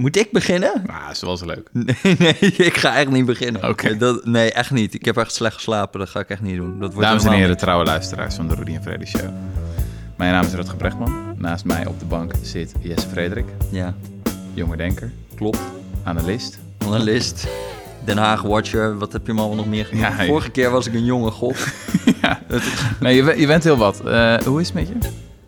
Moet ik beginnen? Ah, is wel eens leuk. Nee, nee, ik ga echt niet beginnen. Oké. Nee, echt niet. Ik heb echt slecht geslapen. Dat ga ik echt niet doen. Dat wordt Dames en heren, trouwe luisteraars van de Rudy en Freddy Show. Mijn naam is Rutger Brechtman. Naast mij op de bank zit Jesse Frederik. Ja, jonge denker, klopt. analist. Analist. Den Haag Watcher. Wat heb je me allemaal nog meer? Ja, je- Vorige keer was ik een jonge god. ja. Nee, je, je bent heel wat. Eh, hoe is het met je?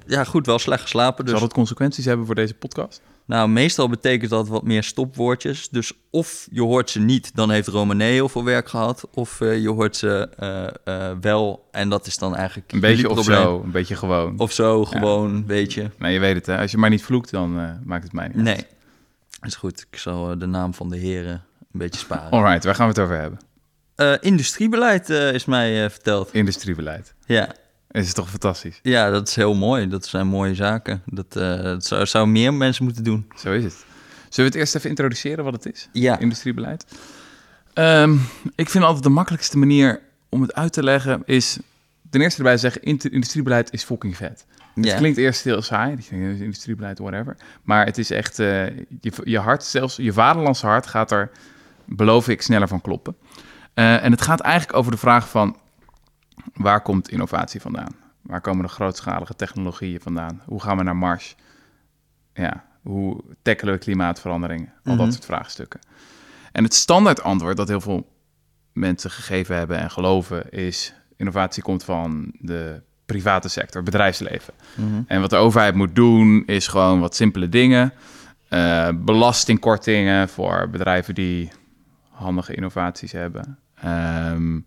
Ja, goed. Wel slecht geslapen. Dus Zal het consequenties hebben voor deze podcast? Nou, meestal betekent dat wat meer stopwoordjes. Dus of je hoort ze niet, dan heeft Romane heel veel werk gehad. Of eh, je hoort ze eh, eh, wel en dat is dan eigenlijk Een beetje of probleem. zo, een beetje gewoon. Of zo, gewoon, weet je. Nee, je weet het hè. Als je maar niet vloekt, dan maakt het mij niet. Nee, is goed. Ik zal de naam van de heren een beetje sparen. Alright, waar gaan we het over hebben? Industriebeleid is mij verteld. Industriebeleid. Ja. Is het toch fantastisch? ja, dat is heel mooi. Dat zijn mooie zaken. Dat, eh, dat zou, zou meer mensen moeten doen. Zo is het. Zullen we het eerst even introduceren wat het is? Ja. Industriebeleid. Ehm, ik vind altijd de makkelijkste manier om het uit te leggen is... Ten eerste erbij zeggen, industriebeleid is fucking vet. Het klinkt eerst heel saai, dat je denkt, industriebeleid, whatever. Maar het is echt, eh, je, je hart, zelfs je vaderlandse hart gaat er, beloof ik, sneller van kloppen. Eh, en het gaat eigenlijk over de vraag van, waar komt innovatie vandaan? Waar komen de grootschalige technologieën vandaan? Hoe gaan we naar Mars? Ja, hoe tackelen we klimaatverandering? Al Mhm. dat soort vraagstukken. En het standaard antwoord dat heel veel mensen gegeven hebben en geloven is... innovatie komt van de private sector, bedrijfsleven. Mhm. En wat de overheid moet doen is gewoon wat simpele dingen. Eh, belastingkortingen voor bedrijven die handige innovaties hebben. Ehm,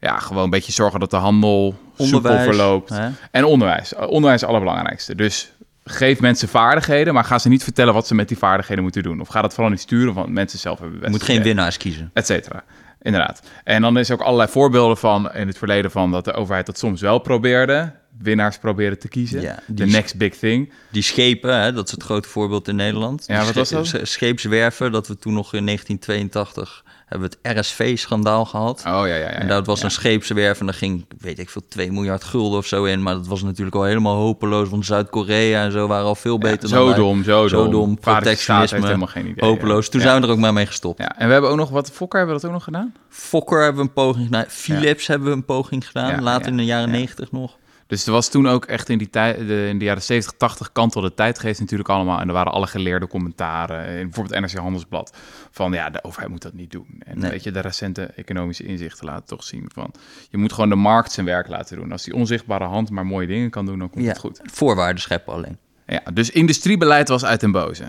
ja, gewoon een beetje zorgen dat de handel soepel Onderwijs, verloopt. hè? En onderwijs. Eh, Onderwijs is het allerbelangrijkste. Dus geef mensen vaardigheden, maar ga ze niet vertellen wat ze met die vaardigheden moeten doen. Of ga dat vooral niet sturen, want mensen zelf hebben Je best moet geen winnaars kiezen. et cetera. Inderdaad. En dan is ook allerlei voorbeelden van in het verleden van dat de overheid dat soms wel probeerde. Winnaars probeerde te kiezen. Ja, die- next big thing. Die schepen, hè, dat is het grote voorbeeld in Nederland. Ja, wat was dat? sche- Scheepswerven, dat we toen nog in 1982 hebben we het RSV-schandaal gehad. Oh ja, ja, ja. en dat was ja. een scheepswerf en daar ging, weet ik veel, 2 miljard gulden of zo in. Maar dat was natuurlijk al helemaal hopeloos, want Zuid-Korea en zo waren al veel Ja, beter zo dan dom, zo Zo dom. dom, staat heeft protectionisme, helemaal geen idee. Hopeloos. Toen ja. zijn we er ook maar mee gestopt. Ja, en we hebben ook nog wat. Fokker hebben we dat ook nog gedaan. Fokker hebben we een poging gedaan. Philips hebben we een poging gedaan. Ja, later ja, in de jaren ja. 90 nog. Dus er was toen ook echt in, die tijd, in de jaren 70, 80 kantelde de tijdgeest natuurlijk allemaal. En er waren alle geleerde commentaren. In bijvoorbeeld NRC Handelsblad. Van ja, de overheid moet dat niet doen. En Nee. weet je, de recente economische inzichten laten toch zien van... Je moet gewoon de markt zijn werk laten doen. Als die onzichtbare hand maar mooie dingen kan doen, dan komt Ja, het goed. voorwaarden scheppen alleen. Ja, dus industriebeleid was uit den boze.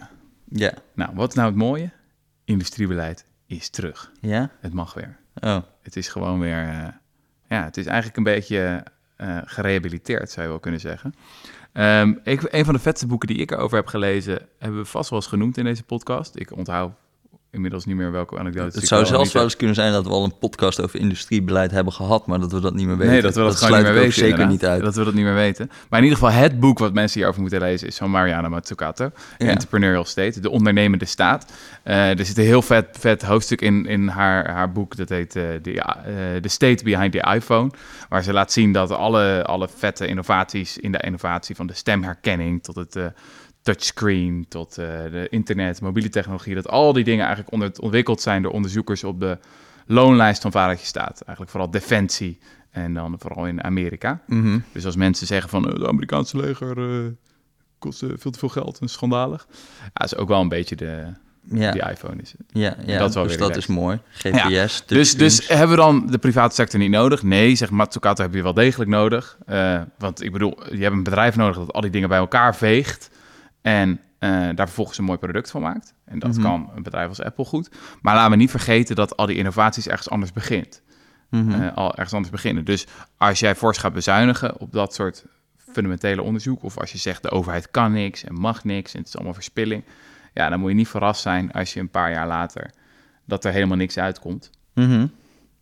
Ja. Nou, wat is nou het mooie? Industriebeleid is terug. Ja? Het mag weer. Oh. Het is gewoon weer... eh, ja, het is eigenlijk een beetje eh, gerehabiliteerd, zou je wel kunnen zeggen. Ehm, ik, een van de vetste boeken die ik erover heb gelezen... hebben we vast wel eens genoemd in deze podcast. Ik onthoud inmiddels niet meer welke anekdotes Het zou zelfs wel eens kunnen zijn dat we al een podcast over industriebeleid hebben gehad, maar dat we dat niet meer weten. Nee, dat we dat, gewoon sluit niet meer weten. zeker inderdaad. niet uit. Dat we dat niet meer weten. Maar in ieder geval, het boek wat mensen hierover moeten lezen is van Mariana Mazzucato. Ja. Entrepreneurial State, de ondernemende staat. Eh, er zit een heel vet, vet hoofdstuk in, in haar, haar boek. Dat heet eh The, eh, The State Behind the iPhone. Waar ze laat zien dat alle, alle vette innovaties in de innovatie van de stemherkenning tot het... touchscreen tot eh, de internet, mobiele technologie, dat al die dingen eigenlijk onder, ontwikkeld zijn door onderzoekers op de loonlijst van vadertje staat. Eigenlijk vooral defensie en dan vooral in Amerika. Mhm. Dus als mensen zeggen van eh, het Amerikaanse leger eh, kost veel te veel geld en schandalig. Ja, is ook wel een beetje de, Ja, die iPhone is. het. ja, ja. dat is dus dat is mooi. GPS. Dus, dus touchscreens. hebben we dan de private sector niet nodig? Nee, zegt Matsukato, heb je wel degelijk nodig. Want ik bedoel, je hebt een bedrijf nodig dat al die dingen bij elkaar veegt en eh, daar vervolgens een mooi product van maakt. En dat Mhm. kan een bedrijf als Apple goed. Maar laten we niet vergeten dat al die innovaties ergens anders begint. Mhm. eh, al ergens anders beginnen. Dus als jij fors gaat bezuinigen op dat soort fundamentele onderzoek, of als je zegt de overheid kan niks en mag niks en het is allemaal verspilling, ja, dan moet je niet verrast zijn als je een paar jaar later dat er helemaal niks uitkomt. Mhm.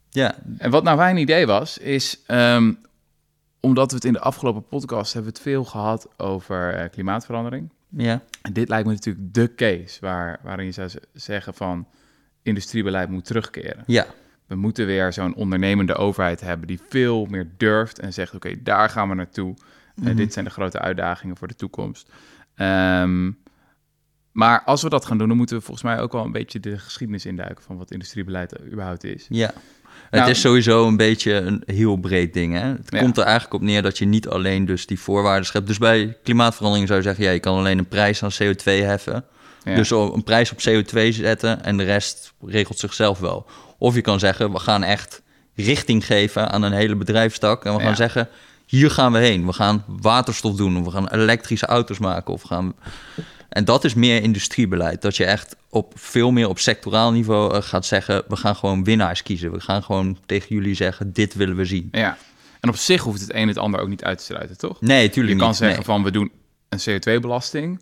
Ja, En wat nou mijn idee was, is ehm, omdat we het in de afgelopen podcast hebben we het veel gehad over eh, klimaatverandering. Ja. En dit lijkt me natuurlijk de case waar, waarin je zou zeggen van industriebeleid moet terugkeren. ja. We moeten weer zo'n ondernemende overheid hebben die veel meer durft en zegt: Oké, daar gaan we naartoe. Eh, Mhm. dit zijn de grote uitdagingen voor de toekomst. Ehm, Maar als we dat gaan doen, dan moeten we volgens mij ook wel een beetje de geschiedenis induiken van wat industriebeleid überhaupt is. Ja. Nou, het is sowieso een beetje een heel breed ding. Hè? Het Ja. komt er eigenlijk op neer dat je niet alleen dus die voorwaarden schept. Dus bij klimaatverandering zou je zeggen, ja, je kan alleen een prijs aan CO2 heffen. Ja. Dus een prijs op CO2 zetten en de rest regelt zichzelf wel. Of je kan zeggen, we gaan echt richting geven aan een hele bedrijfstak. En we gaan Ja. zeggen, hier gaan we heen. We gaan waterstof doen, of we gaan elektrische auto's maken. Of we gaan... En dat is meer industriebeleid. Dat je echt op veel meer op sectoraal niveau eh, gaat zeggen... we gaan gewoon winnaars kiezen. We gaan gewoon tegen jullie zeggen, dit willen we zien. Ja. En op zich hoeft het een het ander ook niet uit te sluiten, toch? Nee, tuurlijk Je kan niet. zeggen Nee. van we doen een CO2-belasting,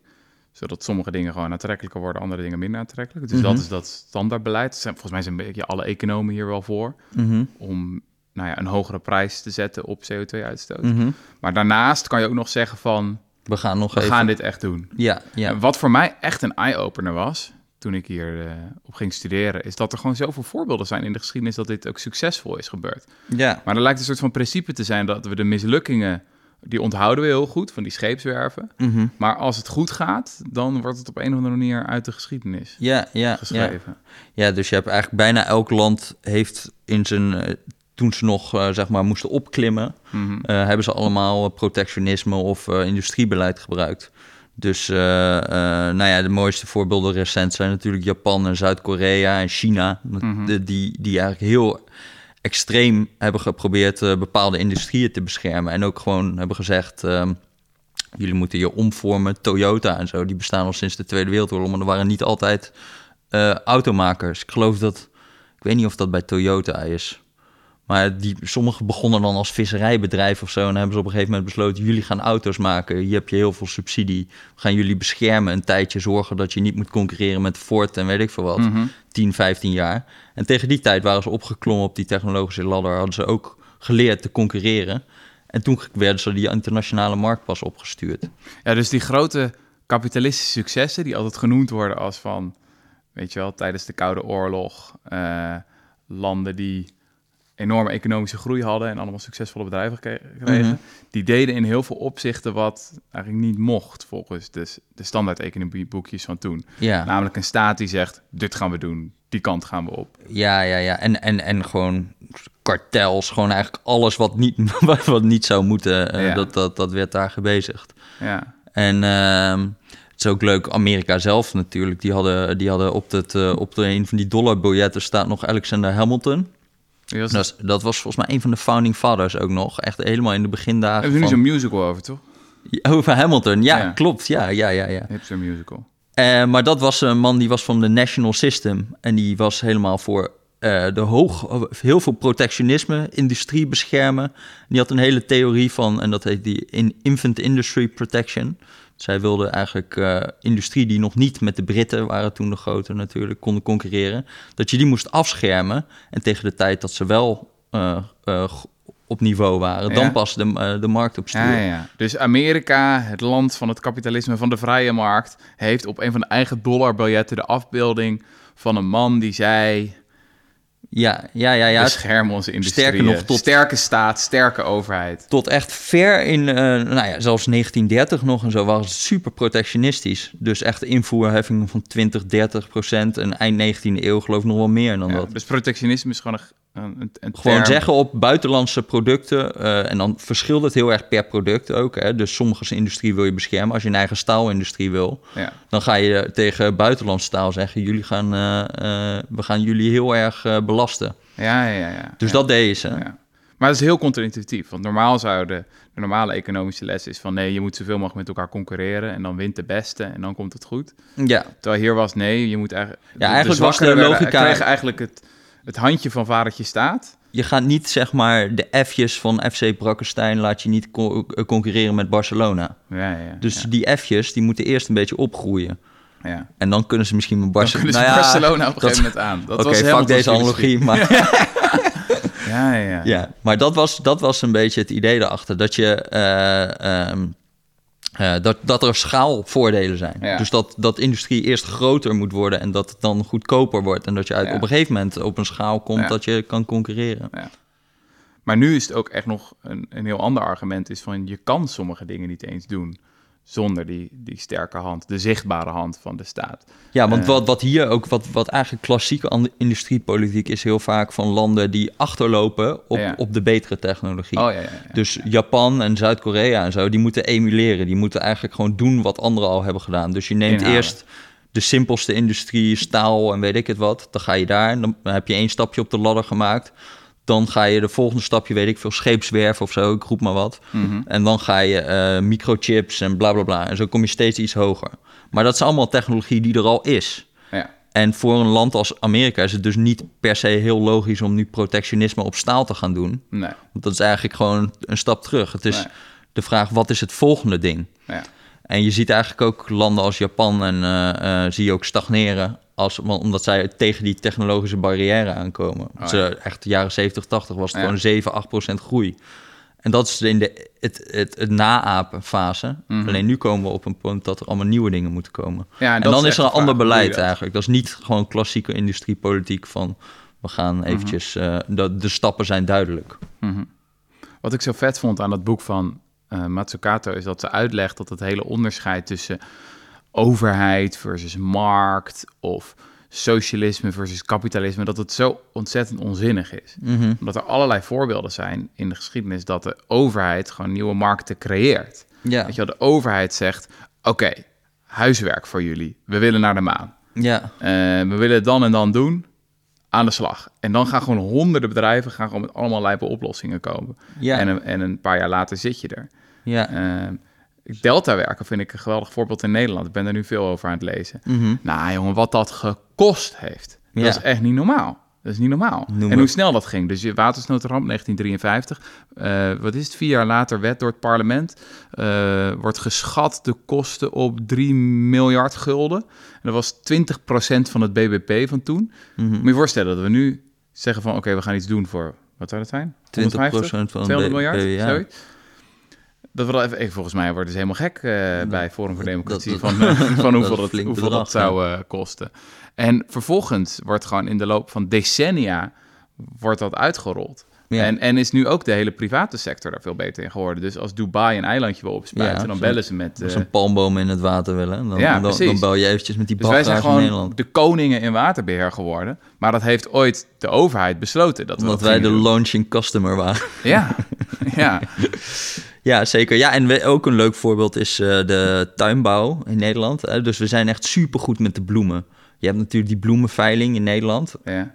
zodat sommige dingen gewoon aantrekkelijker worden, andere dingen minder aantrekkelijk. Dus Mhm. dat is dat standaardbeleid. Volgens mij zijn een beetje alle economen hier wel voor Mhm, om nou ja, een hogere prijs te zetten op CO2-uitstoot. mhm. Maar daarnaast kan je ook nog zeggen van We gaan nog we even... gaan dit echt doen. Ja, ja. En wat voor mij echt een eye-opener was toen ik hier eh, op ging studeren, is dat er gewoon zoveel voorbeelden zijn in de geschiedenis dat dit ook succesvol is gebeurd. ja. Maar er lijkt een soort van principe te zijn dat we de mislukkingen, die onthouden we heel goed van die scheepswerven. Mhm. Maar als het goed gaat, dan wordt het op een of andere manier uit de geschiedenis Ja, ja, ja. geschreven. Ja, dus je hebt eigenlijk bijna elk land heeft in zijn... toen ze nog, eh, zeg maar, moesten opklimmen... Mhm. eh, hebben ze allemaal eh, protectionisme of industriebeleid gebruikt. Dus, nou ja, de mooiste voorbeelden recent zijn natuurlijk Japan en Zuid-Korea en China. Mhm. die, die eigenlijk heel extreem hebben geprobeerd bepaalde industrieën te beschermen. En ook gewoon hebben gezegd, ehm, jullie moeten je omvormen. Toyota en zo, die bestaan al sinds de Tweede Wereldoorlog. Maar er waren niet altijd automakers. Ik geloof dat, ik weet niet of dat bij Toyota is. Maar die, sommigen begonnen dan als visserijbedrijf of zo. En dan hebben ze op een gegeven moment besloten: jullie gaan auto's maken. Hier heb je heel veel subsidie. We gaan jullie beschermen een tijdje. Zorgen dat je niet moet concurreren met Ford en weet ik veel wat. Mhm. 10, 15 jaar. En tegen die tijd waren ze opgeklommen op die technologische ladder. Hadden ze ook geleerd te concurreren. En toen werden ze die internationale markt pas opgestuurd. Ja, dus die grote kapitalistische successen die altijd genoemd worden als van, weet je wel, tijdens de Koude Oorlog, eh, landen die enorme economische groei hadden en allemaal succesvolle bedrijven kregen, Mhm. die deden in heel veel opzichten wat eigenlijk niet mocht volgens de, de standaard economieboekjes van toen. Ja, Namelijk een staat die zegt, dit gaan we doen, die kant gaan we op. ja, ja. ja. En, en, en gewoon kartels. Gewoon eigenlijk alles wat niet, wat, niet zou moeten. eh, Ja. dat, dat, dat werd daar gebezigd. Ja, En ehm, het is ook leuk, Amerika zelf natuurlijk. Die hadden, die hadden op, het, eh, op de, een van die dollarbiljetten staat nog Alexander Hamilton. Was, Dat, was volgens mij een van de founding fathers ook nog. Echt helemaal in de begindagen. hebben we nu van- zo'n musical over, toch? Over Hamilton, ja, Ja. klopt. Ja, ja, ja, ja. Zo'n musical. Eh, maar dat was een man die was van de National System. En die was helemaal voor eh, de hoog, heel veel protectionisme, industrie beschermen. Die had een hele theorie van, en dat heet die in infant industry protection. Zij wilde eigenlijk eh, industrie die nog niet met de Britten, waren toen de grote natuurlijk, konden concurreren. Dat je die moest afschermen. En tegen de tijd dat ze wel eh, eh, op niveau waren, Ja. dan pas de, de markt op stuur. Ja, ja. Dus Amerika, het land van het kapitalisme, van de vrije markt, heeft op een van de eigen dollarbiljetten de afbeelding van een man die zei: Ja, ja, ja. ja. bescherm onze industrie. sterker nog, tot- sterke staat, sterke overheid. tot echt ver in, eh, nou ja, zelfs 1930 nog en zo, was het super protectionistisch. Dus echt invoerheffingen van 20, 30 procent. En eind 19e eeuw geloof ik nog wel meer dan Ja, dat. dus protectionisme is gewoon een, een, een Gewoon zeggen op buitenlandse producten, eh, en dan verschilt het heel erg per product ook. Hè? Dus sommige industrie wil je beschermen. Als je een eigen staalindustrie wil, Ja. dan ga je tegen buitenlandse staal zeggen: jullie gaan, eh, eh, we gaan jullie heel erg belasten. Ja, ja, ja. Dus ja. dat deden ze. Ja. Maar dat is heel contra-intuïtief. Want normaal zou de, normale economische les is van nee, je moet zoveel mogelijk met elkaar concurreren en dan wint de beste en dan komt het goed. Ja, Terwijl hier was nee, je moet eigenlijk. Ja, eigenlijk was de werden- logica- kregen eigenlijk het, het handje van vadertje staat. je gaat niet zeg maar de F'jes van FC Brakkestein laat je niet co- eh, concurreren met Barcelona. Ja, ja. Dus ja, die F'jes die moeten eerst een beetje opgroeien. ja. En dan kunnen ze misschien met Dan Barcelona. kunnen ze Barcelona op een dat- gegeven moment aan. Dat Oké, was fuck deze analogie. Maar, Ja, ja, ja. ja, maar dat was, dat was een beetje het idee erachter. Dat, je, eh, ehm, eh, dat, dat er schaalvoordelen zijn. Ja. Dus dat, dat industrie eerst groter moet worden en dat het dan goedkoper wordt. En dat je uit, Ja. op een gegeven moment op een schaal komt Ja. dat je kan concurreren. Maar nu is het ook echt nog een, een heel ander argument. Is van je kan sommige dingen niet eens doen zonder die, die sterke hand, de zichtbare hand van de staat. Ja, want Eh. wat, wat hier ook, wat, wat eigenlijk klassieke industriepolitiek is heel vaak van landen die achterlopen op, Ja. op de betere technologie. Oh ja, ja, ja. Dus Japan en Zuid-Korea en zo, die moeten emuleren. Die moeten eigenlijk gewoon doen wat anderen al hebben gedaan. Dus je neemt Inhalen. eerst de simpelste industrie, staal en weet ik het wat. Dan ga je daar, en dan heb je één stapje op de ladder gemaakt. Dan ga je de volgende stapje, weet ik veel, scheepswerf of zo, ik roep maar wat. Mhm. En dan ga je eh, microchips en bla bla bla. En zo kom je steeds iets hoger. Maar dat is allemaal technologie die er al is. ja. En voor een land als Amerika is het dus niet per se heel logisch om nu protectionisme op staal te gaan doen. Nee. Want dat is eigenlijk gewoon een stap terug. Het is Nee. de vraag, wat is het volgende ding? Ja. En je ziet eigenlijk ook landen als Japan en eh, eh, zie je ook stagneren. Als, omdat zij tegen die technologische barrière aankomen. Oh, echt de jaren 70, 80 was het Ja. gewoon 7, 8 procent groei. En dat is in de het, het, het naapenfase. Mhm. Alleen nu komen we op een punt dat er allemaal nieuwe dingen moeten komen. Ja, En, dan is er een ander beleid eigenlijk. Dat is niet gewoon klassieke industriepolitiek van... we gaan eventjes... eh, de, de stappen zijn duidelijk. Mhm. Wat ik zo vet vond aan dat boek van eh Matsukato is dat ze uitlegt dat het hele onderscheid tussen overheid versus markt of socialisme versus kapitalisme, dat het zo ontzettend onzinnig is. Mhm. Omdat er allerlei voorbeelden zijn in de geschiedenis dat de overheid gewoon nieuwe markten creëert. Ja, Weet je de overheid zegt, oké, huiswerk voor jullie, we willen naar de maan. ja, Eh, we willen het dan en dan doen, aan de slag. En dan gaan gewoon honderden bedrijven gaan gewoon met allemaal lijpe oplossingen komen. ja, En, een, en een paar jaar later zit je er. Ja. Eh, Delta werken vind ik een geweldig voorbeeld in Nederland. Ik ben er nu veel over aan het lezen. Mhm. Nou jongen, wat dat gekost heeft. Dat Ja. is echt niet normaal. Dat is niet normaal. Noem en hoe snel dat ging. Dus je watersnoodramp 1953. eh, wat is het? Vier jaar later wet door het parlement. eh, wordt geschat de kosten op 3 miljard gulden. En dat was 20% van het BBP van toen. Mhm. Moet je je voorstellen dat we nu zeggen van... oké, we gaan iets doen voor... Wat zou dat zijn? 20% van 200 de miljard? Zoiets? Dat we dat even, volgens mij worden ze helemaal gek eh, bij Forum voor Democratie dat- van, eh, van hoeveel, dat, flink hoeveel bedrag, dat zou eh, kosten. En vervolgens wordt gewoon in de loop van decennia wordt dat uitgerold. Ja. En, en is nu ook de hele private sector daar veel beter in geworden. Dus als Dubai een eilandje wil opspuiten, Ja, dan bellen ze met... Als een palmboom in het water willen. Dan, Ja, dan, dan bel je eventjes met die dus wij zijn baggages in gewoon Nederland. de koningen in waterbeheer geworden. Maar dat heeft ooit de overheid besloten. Dat we Omdat dat wij de launching customer waren. Ja, ja. Ja, zeker. Ja, en we, ook een leuk voorbeeld is eh, de tuinbouw in Nederland. Dus we zijn echt supergoed met de bloemen. Je hebt natuurlijk die bloemenveiling in Nederland. ja.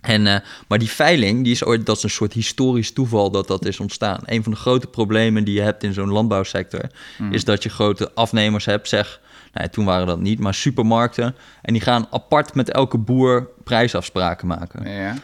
En, eh, maar die veiling, die is ooit, dat is een soort historisch toeval dat dat is ontstaan. Een van de grote problemen die je hebt in zo'n landbouwsector... is dat je grote afnemers hebt, zeg... Nou, toen waren dat niet, maar supermarkten. En die gaan apart met elke boer prijsafspraken maken. ja.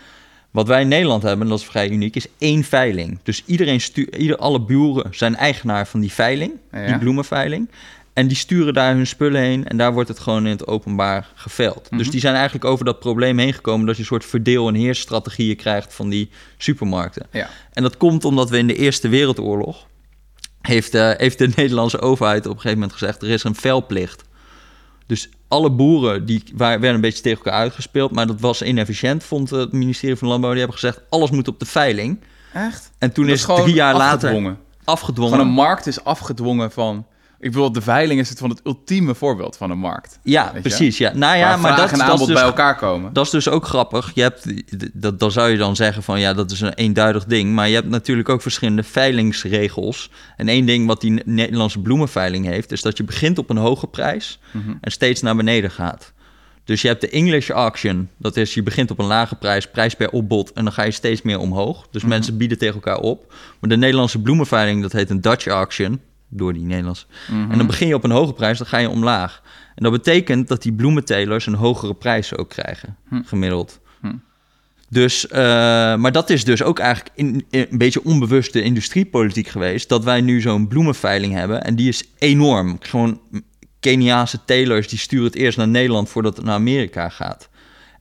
Wat wij in Nederland hebben, en dat is vrij uniek, is één veiling. Dus iedereen stu- ieder, alle buren zijn eigenaar van die veiling, Ja. die bloemenveiling. En die sturen daar hun spullen heen en daar wordt het gewoon in het openbaar geveld. Mhm. Dus die zijn eigenlijk over dat probleem heen gekomen... dat je een soort verdeel- en heersstrategieën krijgt van die supermarkten. ja. En dat komt omdat we in de Eerste Wereldoorlog... heeft, eh, heeft de Nederlandse overheid op een gegeven moment gezegd... er is een veilplicht. Dus alle boeren die waren, werden een beetje tegen elkaar uitgespeeld... maar dat was inefficiënt, vond het ministerie van Landbouw. Die hebben gezegd, alles moet op de veiling. Echt? En toen Dat is drie jaar later afgedwongen. afgedwongen. Gewoon een markt is afgedwongen van... Ik bedoel, de veiling is het van het ultieme voorbeeld van een markt. ja, je? precies. Ja. Nou ja, Waar maar dat, en dat, aanbod dus, bij elkaar komen. dat is dus ook grappig. Je hebt, dat, dan zou je dan zeggen van ja, dat is een eenduidig ding. Maar je hebt natuurlijk ook verschillende veilingsregels. En één ding wat die Nederlandse bloemenveiling heeft, is dat je begint op een hoge prijs Mhm. en steeds naar beneden gaat. Dus je hebt de English auction, dat is je begint op een lage prijs, prijs per opbod, en dan ga je steeds meer omhoog. Dus mensen bieden tegen elkaar op. Maar de Nederlandse bloemenveiling, dat heet een Dutch auction, door die Nederlandse. En dan begin je op een hoge prijs, dan ga je omlaag. En dat betekent dat die bloementelers een hogere prijs ook krijgen, gemiddeld. Hm. Dus, eh, maar dat is dus ook eigenlijk in, in een beetje onbewuste industriepolitiek geweest. Dat wij nu zo'n bloemenveiling hebben. En die is enorm. Gewoon Keniaanse telers die sturen het eerst naar Nederland voordat het naar Amerika gaat.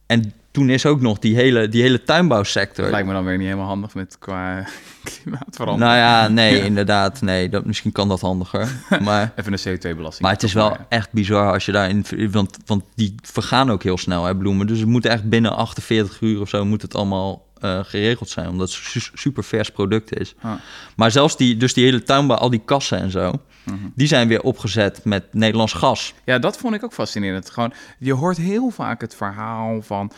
En toen is ook nog die hele, die hele tuinbouwsector. Dat lijkt me dan weer niet helemaal handig met qua klimaatverandering. Nou ja, nee, inderdaad. Nee, dat, misschien kan dat handiger. Maar, Even een CO2-belasting. maar het is wel echt bizar als je daarin... Want, want die vergaan ook heel snel, hè, bloemen. Dus het moet echt binnen 48 uur of zo moet het allemaal eh, geregeld zijn. Omdat het su- super vers product is. Ah. Maar zelfs die, dus die hele tuinbouw, al die kassen en zo... die zijn weer opgezet met Nederlands gas. Ja, dat vond ik ook fascinerend. Gewoon, je hoort heel vaak het verhaal van...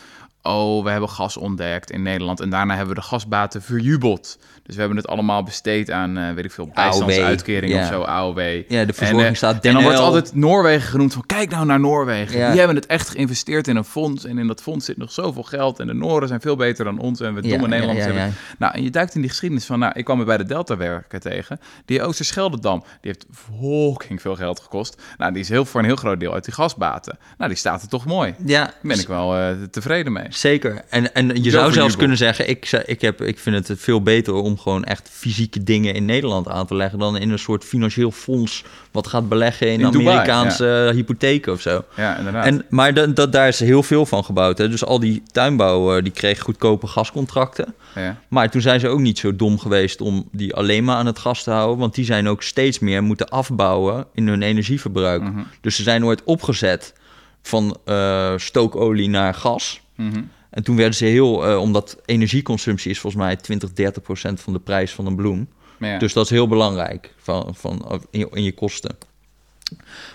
oh, we hebben gas ontdekt in Nederland... en daarna hebben we de gasbaten verjubeld. Dus we hebben het allemaal besteed aan, eh, weet ik veel, bijstandsuitkering AOW, of ja. zo, AOW. Ja, de verzorging en, eh, staat En dan wordt altijd Noorwegen genoemd van... kijk nou naar Noorwegen. Ja. Die hebben het echt geïnvesteerd in een fonds... en in dat fonds zit nog zoveel geld... en de Noorden zijn veel beter dan ons... en we Ja, domme ja, Nederlanders ja, ja. hebben... Nou, en je duikt in die geschiedenis van... nou, ik kwam er bij de Delta werken tegen. Die Oosterscheldedam, die heeft fucking veel geld gekost. Nou, die is heel, voor een heel groot deel uit die gasbaten. Nou, die staat er toch mooi. Ja, Daar ben ik wel eh, tevreden mee. Zeker. En, en je zou zelfs kunnen zeggen, ik, ik, heb, ik vind het veel beter om gewoon echt fysieke dingen in Nederland aan te leggen dan in een soort financieel fonds wat gaat beleggen in, In Dubai, Amerikaanse hypotheken of zo. Ja, inderdaad. En, maar dat, dat, daar is heel veel van gebouwd. Hè. Dus al die tuinbouw, eh, die kreeg goedkope gascontracten. ja. Maar toen zijn ze ook niet zo dom geweest om die alleen maar aan het gas te houden. Want die zijn ook steeds meer moeten afbouwen in hun energieverbruik. Mhm. Dus ze zijn ooit opgezet van eh, stookolie naar gas. Mhm. En toen werden ze heel, eh, omdat energieconsumptie is volgens mij 20, 30 procent van de prijs van een bloem. Ja. Dus dat is heel belangrijk van, van, in, je, in je kosten.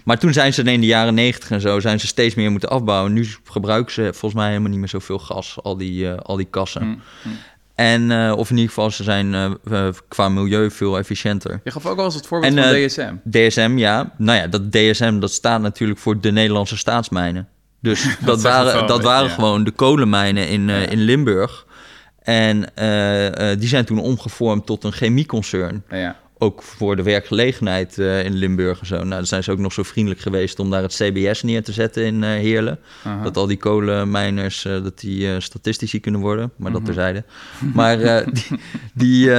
Maar toen zijn ze in de jaren 90 en zo, zijn ze steeds meer moeten afbouwen. Nu gebruiken ze volgens mij helemaal niet meer zoveel gas, al die, eh, al die kassen. Mm, mm. En, eh, of in ieder geval, ze zijn qua milieu veel efficiënter. Je gaf ook wel eens het voorbeeld En, van DSM. DSM, ja. Nou ja, dat DSM, dat staat natuurlijk voor de Nederlandse staatsmijnen. Dus dat, waren, dat beetje, waren ja. gewoon de kolenmijnen in, eh, in Limburg. En eh, eh, die zijn toen omgevormd tot een chemieconcern. Ja. Ook voor de werkgelegenheid in Limburg en zo. Nou, dan zijn ze ook nog zo vriendelijk geweest om daar het CBS neer te zetten in Heerlen. Dat al die kolenmijners, dat die statistici kunnen worden. Maar Mhm. dat terzijde. Maar die, die,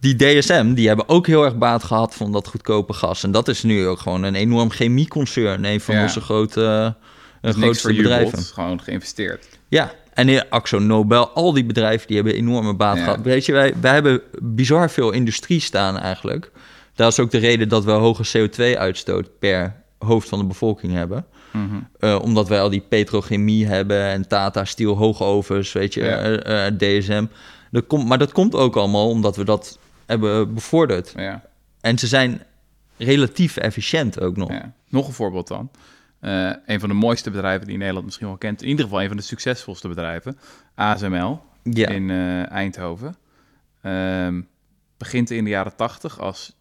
die DSM, die hebben ook heel erg baat gehad van dat goedkope gas. En dat is nu ook gewoon een enorm chemieconcern. Een van Ja. onze grote, Dus niks grootste bedrijven. gewoon geïnvesteerd. Ja, en in Axo Nobel, al die bedrijven die hebben enorme baat Ja. gehad. Weet je, wij, wij hebben bizar veel industrie staan eigenlijk. Dat is ook de reden dat we hoge CO2-uitstoot per hoofd van de bevolking hebben. Mhm. Eh, omdat wij al die petrochemie hebben en Tata Steel hoogovens, weet je, Ja. eh, eh, DSM. Dat komt, maar dat komt ook allemaal omdat we dat hebben bevorderd. Ja. En ze zijn relatief efficiënt ook nog. Ja. Nog een voorbeeld dan. Eh, een van de mooiste bedrijven die Nederland misschien wel kent. In ieder geval een van de succesvolste bedrijven. ASML Ja. in eh, Eindhoven. Ehm, begint in de jaren tachtig als,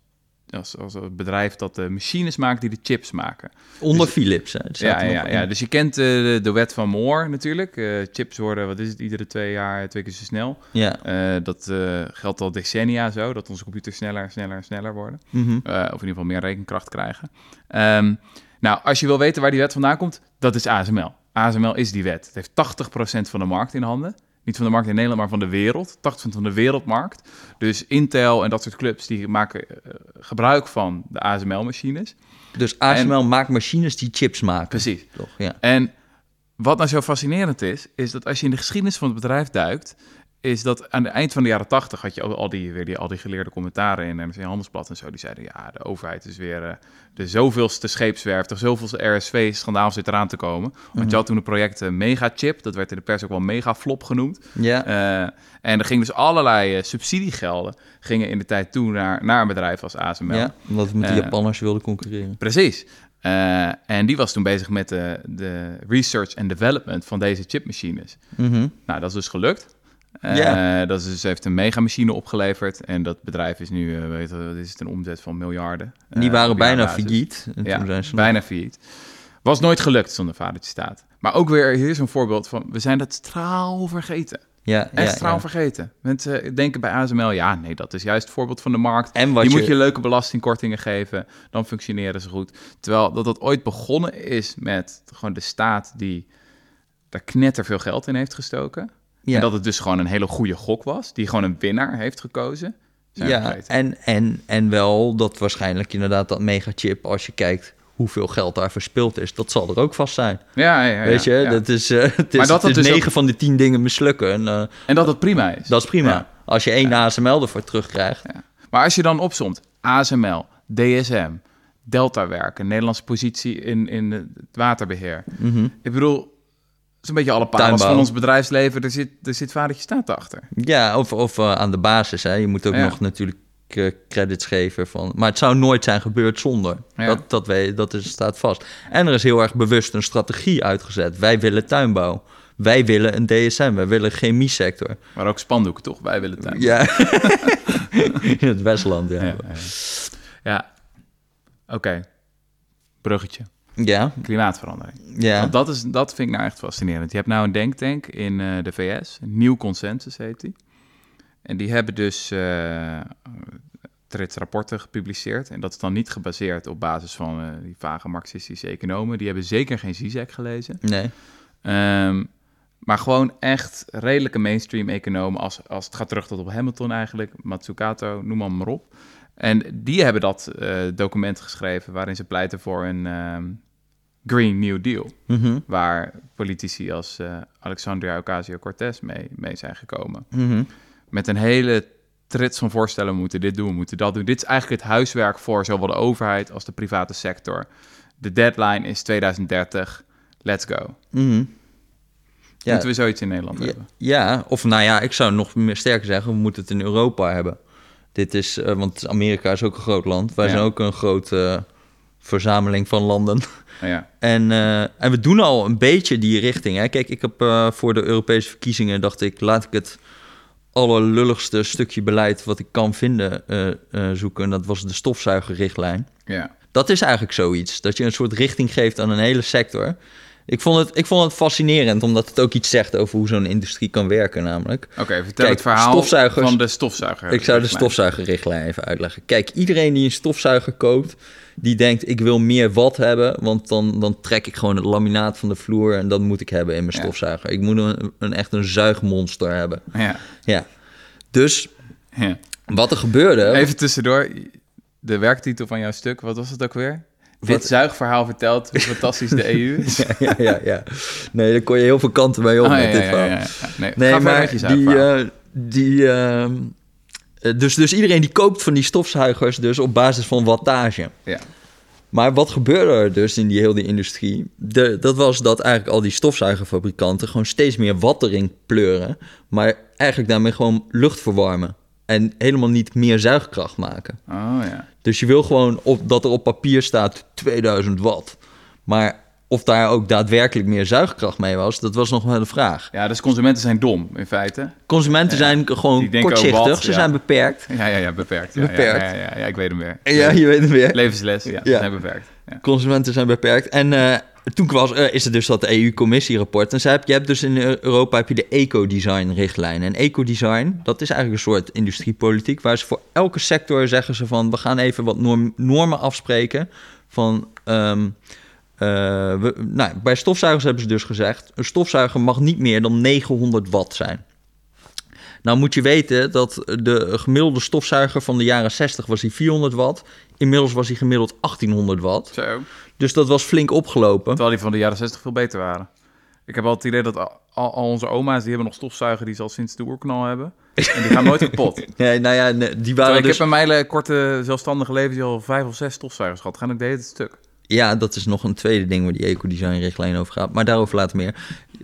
als, als een bedrijf dat de machines maakt die de chips maken. Onder Dus- Philips. Hè. Ja, ja, ja, dus je kent eh, de, de wet van Moore natuurlijk. Chips worden, wat is het, iedere twee jaar twee keer zo snel. ja. Dat geldt al decennia zo, dat onze computers sneller, sneller, sneller worden. Mhm. Of in ieder geval meer rekenkracht krijgen. Ehm, nou, als je wil weten waar die wet vandaan komt, dat is ASML. ASML is die wet. Het heeft 80% van de markt in handen. Niet van de markt in Nederland, maar van de wereld. 80% van de wereldmarkt. Dus Intel en dat soort clubs, die maken eh, gebruik van de ASML-machines. Dus ASML maakt machines die chips maken. Precies. Toch? Ja. En wat nou zo fascinerend is, is dat als je in de geschiedenis van het bedrijf duikt, is dat aan het eind van de jaren tachtig had je al, die, weer die, al die geleerde commentaren in NRC Handelsblad en zo. Die zeiden, ja, de overheid is weer eh, de zoveelste scheepswerf, de zoveelste RSV-schandaal zit eraan te komen. Want je had toen een project eh, Megachip, dat werd in de pers ook wel Megaflop genoemd. Ja. Eh, en er gingen dus allerlei subsidiegelden gingen in de tijd toe naar, naar een bedrijf als ASML. ja, omdat we met de Japanners wilden concurreren. Precies. En die was toen bezig met de, de research en development van deze chipmachines. Mhm. Nou, dat is dus gelukt. Eh, Ja. Dat is dus, heeft een megamachine opgeleverd. En dat bedrijf is nu, eh, weet je, wat is het, een omzet van miljarden. En die eh, waren bijna failliet. En Ja, toen zijn ze bijna failliet. Was nooit gelukt zonder vadertje staat. Maar ook weer, hier is een voorbeeld van, we zijn dat straal vergeten. Ja, Echt ja, straal ja. vergeten. Mensen denken bij ASML, ja, nee, dat is juist het voorbeeld van de markt. En wat je, moet je leuke belastingkortingen geven, dan functioneren ze goed. Terwijl dat dat ooit begonnen is met gewoon de staat die daar knetter veel geld in heeft gestoken. Ja, En dat het dus gewoon een hele goede gok was, die gewoon een winnaar heeft gekozen. Zijn ja en, en, en wel dat waarschijnlijk inderdaad dat megachip, als je kijkt hoeveel geld daar verspild is, dat zal er ook vast zijn. ja, ja, ja, Weet je, ja. dat is, eh, het is, Maar dat het is dus 9 van de 10 dingen mislukken. En, eh, En dat het prima is. dat is prima. Als je één ASML ervoor terugkrijgt. Ja. Maar als je dan opzomt, ASML, DSM, Delta werken, Nederlandse positie in, in het waterbeheer. Mhm. Ik bedoel, is een beetje alle parels Tuinbouw. van ons bedrijfsleven. Er zit, er zit vadertje staat achter. Ja, of, of eh, aan de basis. Hè. Je moet ook Ja. nog natuurlijk eh, credits geven. Van, maar het zou nooit zijn gebeurd zonder. Ja. Dat, dat, weet, dat is, staat vast. En er is heel erg bewust een strategie uitgezet. Wij willen tuinbouw. Wij willen een DSM. Wij willen een chemie sector. Maar ook spandoeken, toch? Wij willen tuin. Ja. In het Westland, ja. ja, ja. Ja. oké. Bruggetje. Ja, Klimaatverandering. ja. Want dat, is, dat vind ik nou echt fascinerend. Je hebt nou een denktank in eh, de VS, nieuw consensus heet die. En die hebben dus trits rapporten gepubliceerd. En dat is dan niet gebaseerd op basis van eh, die vage marxistische economen. Die hebben zeker geen Zizek gelezen. Nee. Ehm, maar gewoon echt redelijke mainstream economen. Als, als het gaat terug tot op Hamilton eigenlijk, Matsukato, noem maar, maar op. En die hebben dat document geschreven waarin ze pleiten voor een ehm, Green New Deal. Mhm, Waar politici als eh, Alexandria Ocasio-Cortez mee, mee zijn gekomen. mhm. Met een hele trits van voorstellen, we moeten dit doen, we moeten dat doen. Dit is eigenlijk het huiswerk voor zowel de overheid als de private sector. De deadline is 2030, let's go. mhm. Ja, Moeten we zoiets in Nederland Ja, hebben? ja, of nou ja, ik zou nog meer sterker zeggen, we moeten het in Europa hebben. Dit is, eh, want Amerika is ook een groot land. Wij Ja. zijn ook een grote eh, verzameling van landen. Ja, En, eh, en we doen al een beetje die richting. Hè. Kijk, ik heb eh, voor de Europese verkiezingen dacht ik, laat ik het allerlulligste stukje beleid wat ik kan vinden eh, zoeken. En dat was de stofzuigerrichtlijn. ja. Dat is eigenlijk zoiets. Dat je een soort richting geeft aan een hele sector. Ik vond het, ik vond het fascinerend, omdat het ook iets zegt over hoe zo'n industrie kan werken, namelijk. Oké, vertel Kijk, het verhaal van de stofzuiger. Ik zou de stofzuigerrichtlijn even uitleggen. Kijk, iedereen die een stofzuiger koopt, die denkt ik wil meer watt hebben, want dan, dan trek ik gewoon het laminaat van de vloer en dat moet ik hebben in mijn Ja. stofzuiger. Ik moet een, een echt een zuigmonster hebben. Ja, Ja. Dus ja. wat er gebeurde. Even tussendoor, de werktitel van jouw stuk, wat was het ook weer? Dit zuigverhaal vertelt hoe fantastisch de EU is. Ja, ja, ja, ja. Nee, daar kon je heel veel kanten mee op Oh, met dit verhaal. ja, ja. Nee, Nee, maar die, eh, die, ehm, eh, dus, dus iedereen die koopt van die stofzuigers dus op basis van wattage. ja. Maar wat gebeurde er dus in die hele industrie? De, dat was dat eigenlijk al die stofzuigerfabrikanten gewoon steeds meer watt erin pleuren, maar eigenlijk daarmee gewoon lucht verwarmen en helemaal niet meer zuigkracht maken. Oh ja. Dus je wil gewoon op, dat er op papier staat 2000 watt. Maar of daar ook daadwerkelijk meer zuigkracht mee was, dat was nog wel de vraag. Ja, dus consumenten zijn dom, in feite. Consumenten Ja. zijn gewoon kortzichtig, wat? ze Ja. zijn beperkt. Ja, ja, ja, beperkt. Ja, Beperkt. Ja, ja, ja, ja, ik weet hem weer. Ja, je weet het weer. Levensles, ja, Ja. zijn beperkt. Ja. Consumenten zijn beperkt. En eh, toen was, eh, is er dus dat EU-commissierapport. En ze heb, je hebt dus in Europa heb je de eco-design-richtlijn. En eco-design, dat is eigenlijk een soort industriepolitiek... waar ze voor elke sector zeggen ze van... we gaan even wat norm- normen afspreken van... ehm, eh, we, nou, bij stofzuigers hebben ze dus gezegd... een stofzuiger mag niet meer dan 900 watt zijn. Nou moet je weten dat de gemiddelde stofzuiger van de jaren 60 was die 400 watt. Inmiddels was hij gemiddeld 1800 watt. Zo. Dus dat was flink opgelopen. Terwijl die van de jaren 60 veel beter waren. Ik heb al het idee dat al, al onze oma's, die hebben nog stofzuiger die ze al sinds de oerknal hebben. En die gaan nooit kapot. Nee, nou ja, nee, die Terwijl waren ik dus... heb in mijn korte zelfstandige leven al vijf of zes stofzuigers gehad. Gaan ik deed het stuk. Ja, dat is nog een tweede ding waar die ecodesign-richtlijn over gaat. Maar daarover later meer.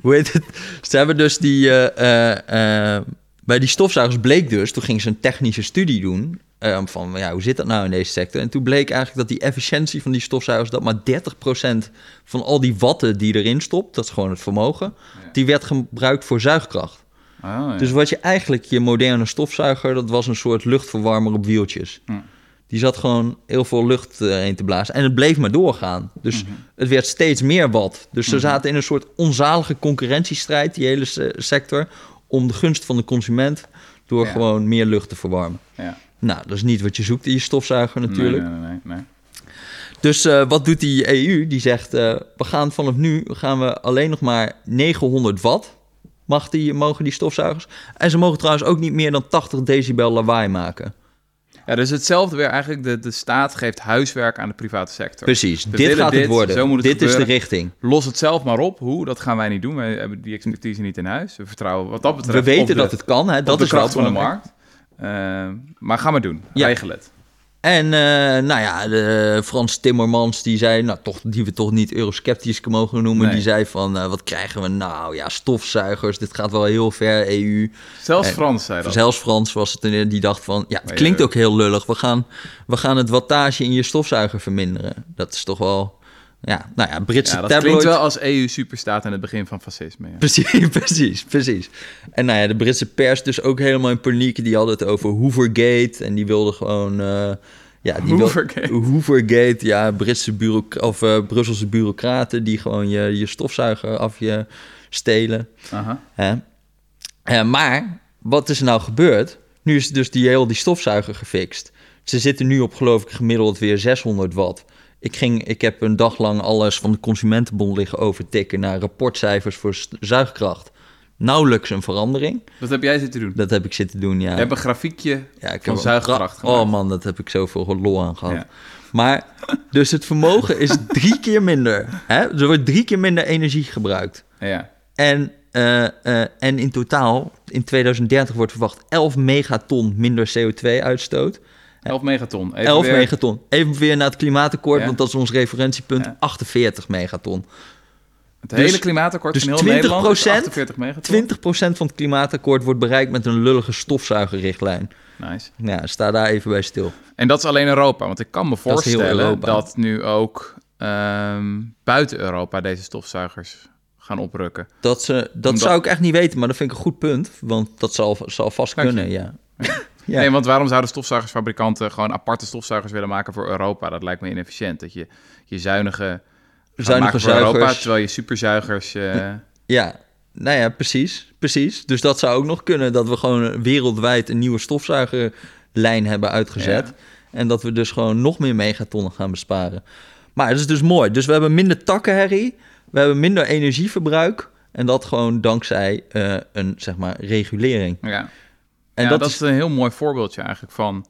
Hoe heet het? Ze hebben dus die... eh, eh, eh, bij die stofzuigers bleek dus... Toen ging ze een technische studie doen... van, ja, hoe zit dat nou in deze sector? En toen bleek eigenlijk dat die efficiëntie van die stofzuigers... dat maar 30% van al die watten die erin stopt... dat is gewoon het vermogen... die werd gebruikt voor zuigkracht. Oh, ja. Dus wat je eigenlijk, je moderne stofzuiger, dat was een soort luchtverwarmer op wieltjes. Hm. Die zat gewoon heel veel lucht eh, heen te blazen. En het bleef maar doorgaan. Dus het werd steeds meer watt. Dus ze zaten in een soort onzalige concurrentiestrijd, die hele se- sector, om de gunst van de consument door Ja. gewoon meer lucht te verwarmen. ja. Nou, dat is niet wat je zoekt in je stofzuiger natuurlijk. Nee, nee, nee, nee. Dus eh, wat doet die EU? Die zegt, eh, we gaan vanaf nu gaan we alleen nog maar 900 watt mag die, mogen die stofzuigers. En ze mogen trouwens ook niet meer dan 80 decibel lawaai maken. Ja, dus hetzelfde weer eigenlijk. De, de staat geeft huiswerk aan de private sector. Precies, We dit gaat het dit, worden. zo moet het dit is de richting. Los het zelf maar op. Hoe? Dat gaan wij niet doen. Wij hebben die expertise niet in huis. We vertrouwen wat dat betreft We weten de, dat het kan, hè? dat de is wel kracht van de markt. Eh, maar ga maar doen. Ja. Regel het. En uh, nou ja, de Frans Timmermans, die zei, nou toch, die we toch niet eurosceptisch mogen noemen, Nee. die zei van, uh, wat krijgen we nou? Ja, stofzuigers, dit gaat wel heel ver, EU. Zelfs En- Frans zei dat. Zelfs Frans was het, een- die dacht van, ja, het klinkt ook heel lullig. We gaan, we gaan het wattage in je stofzuiger verminderen. Dat is toch wel, ja, nou ja, Britse ja, dat tabloid. klinkt wel als EU-superstaat aan het begin van fascisme. Ja. Precies, precies, precies. En nou ja, de Britse pers dus ook helemaal in paniek. Die hadden het over Hoovergate en die wilden gewoon... eh, ja, die wil- Hoovergate. Hoovergate, ja, Britse bureau of eh, Brusselse bureaucraten die gewoon je, je stofzuiger af je stelen. Aha. Eh, maar wat is er nou gebeurd? Nu is dus die heel die stofzuiger gefixt. Ze zitten nu op geloof ik gemiddeld weer 600 watt. Ik, ging, ik heb een dag lang alles van de Consumentenbond liggen overtikken naar rapportcijfers voor zuigkracht. Nauwelijks een verandering. Wat heb jij zitten doen? Dat heb ik zitten doen, ja. Je hebt een grafiekje ja ik van zuigkracht Oh man, dat heb ik zoveel lol aan gehad. Ja. Maar, dus het vermogen is drie keer minder. Hè? Er wordt drie keer minder energie gebruikt. Ja. En, eh, eh, en in totaal, in 2030 wordt verwacht 11 megaton minder CO2-uitstoot. 11 megaton. Even 11 weer- megaton. Even weer naar het klimaatakkoord, Ja. want dat is ons referentiepunt. Ja. 48 megaton. Het hele Dus- klimaatakkoord dus van heel 20% Nederland is 48 megaton. 20% van het klimaatakkoord wordt bereikt met een lullige stofzuigerrichtlijn. Nice. Ja, sta daar even bij stil. En dat is alleen Europa, want ik kan me voorstellen dat, nu ook ehm, buiten Europa deze stofzuigers gaan oprukken. Dat, ze, dat Omdat- zou ik echt niet weten, maar dat vind ik een goed punt. Want dat zal, zal vast Dank je. kunnen, ja. Ja. Nee, want waarom zouden stofzuigersfabrikanten gewoon aparte stofzuigers willen maken voor Europa? Dat lijkt me inefficiënt. Dat je je zuinige, Zuinige voor Europa, terwijl je superzuigers... eh, Ja, nou ja, precies. Precies. Dus dat zou ook nog kunnen dat we gewoon wereldwijd een nieuwe stofzuigerlijn hebben uitgezet. Ja. En dat we dus gewoon nog meer megatonnen gaan besparen. Maar dat is dus mooi. Dus we hebben minder takkenherrie, we hebben minder energieverbruik. En dat gewoon dankzij eh, een, zeg maar, regulering. ja. En ja, dat, dat, is, is een heel mooi voorbeeldje eigenlijk van,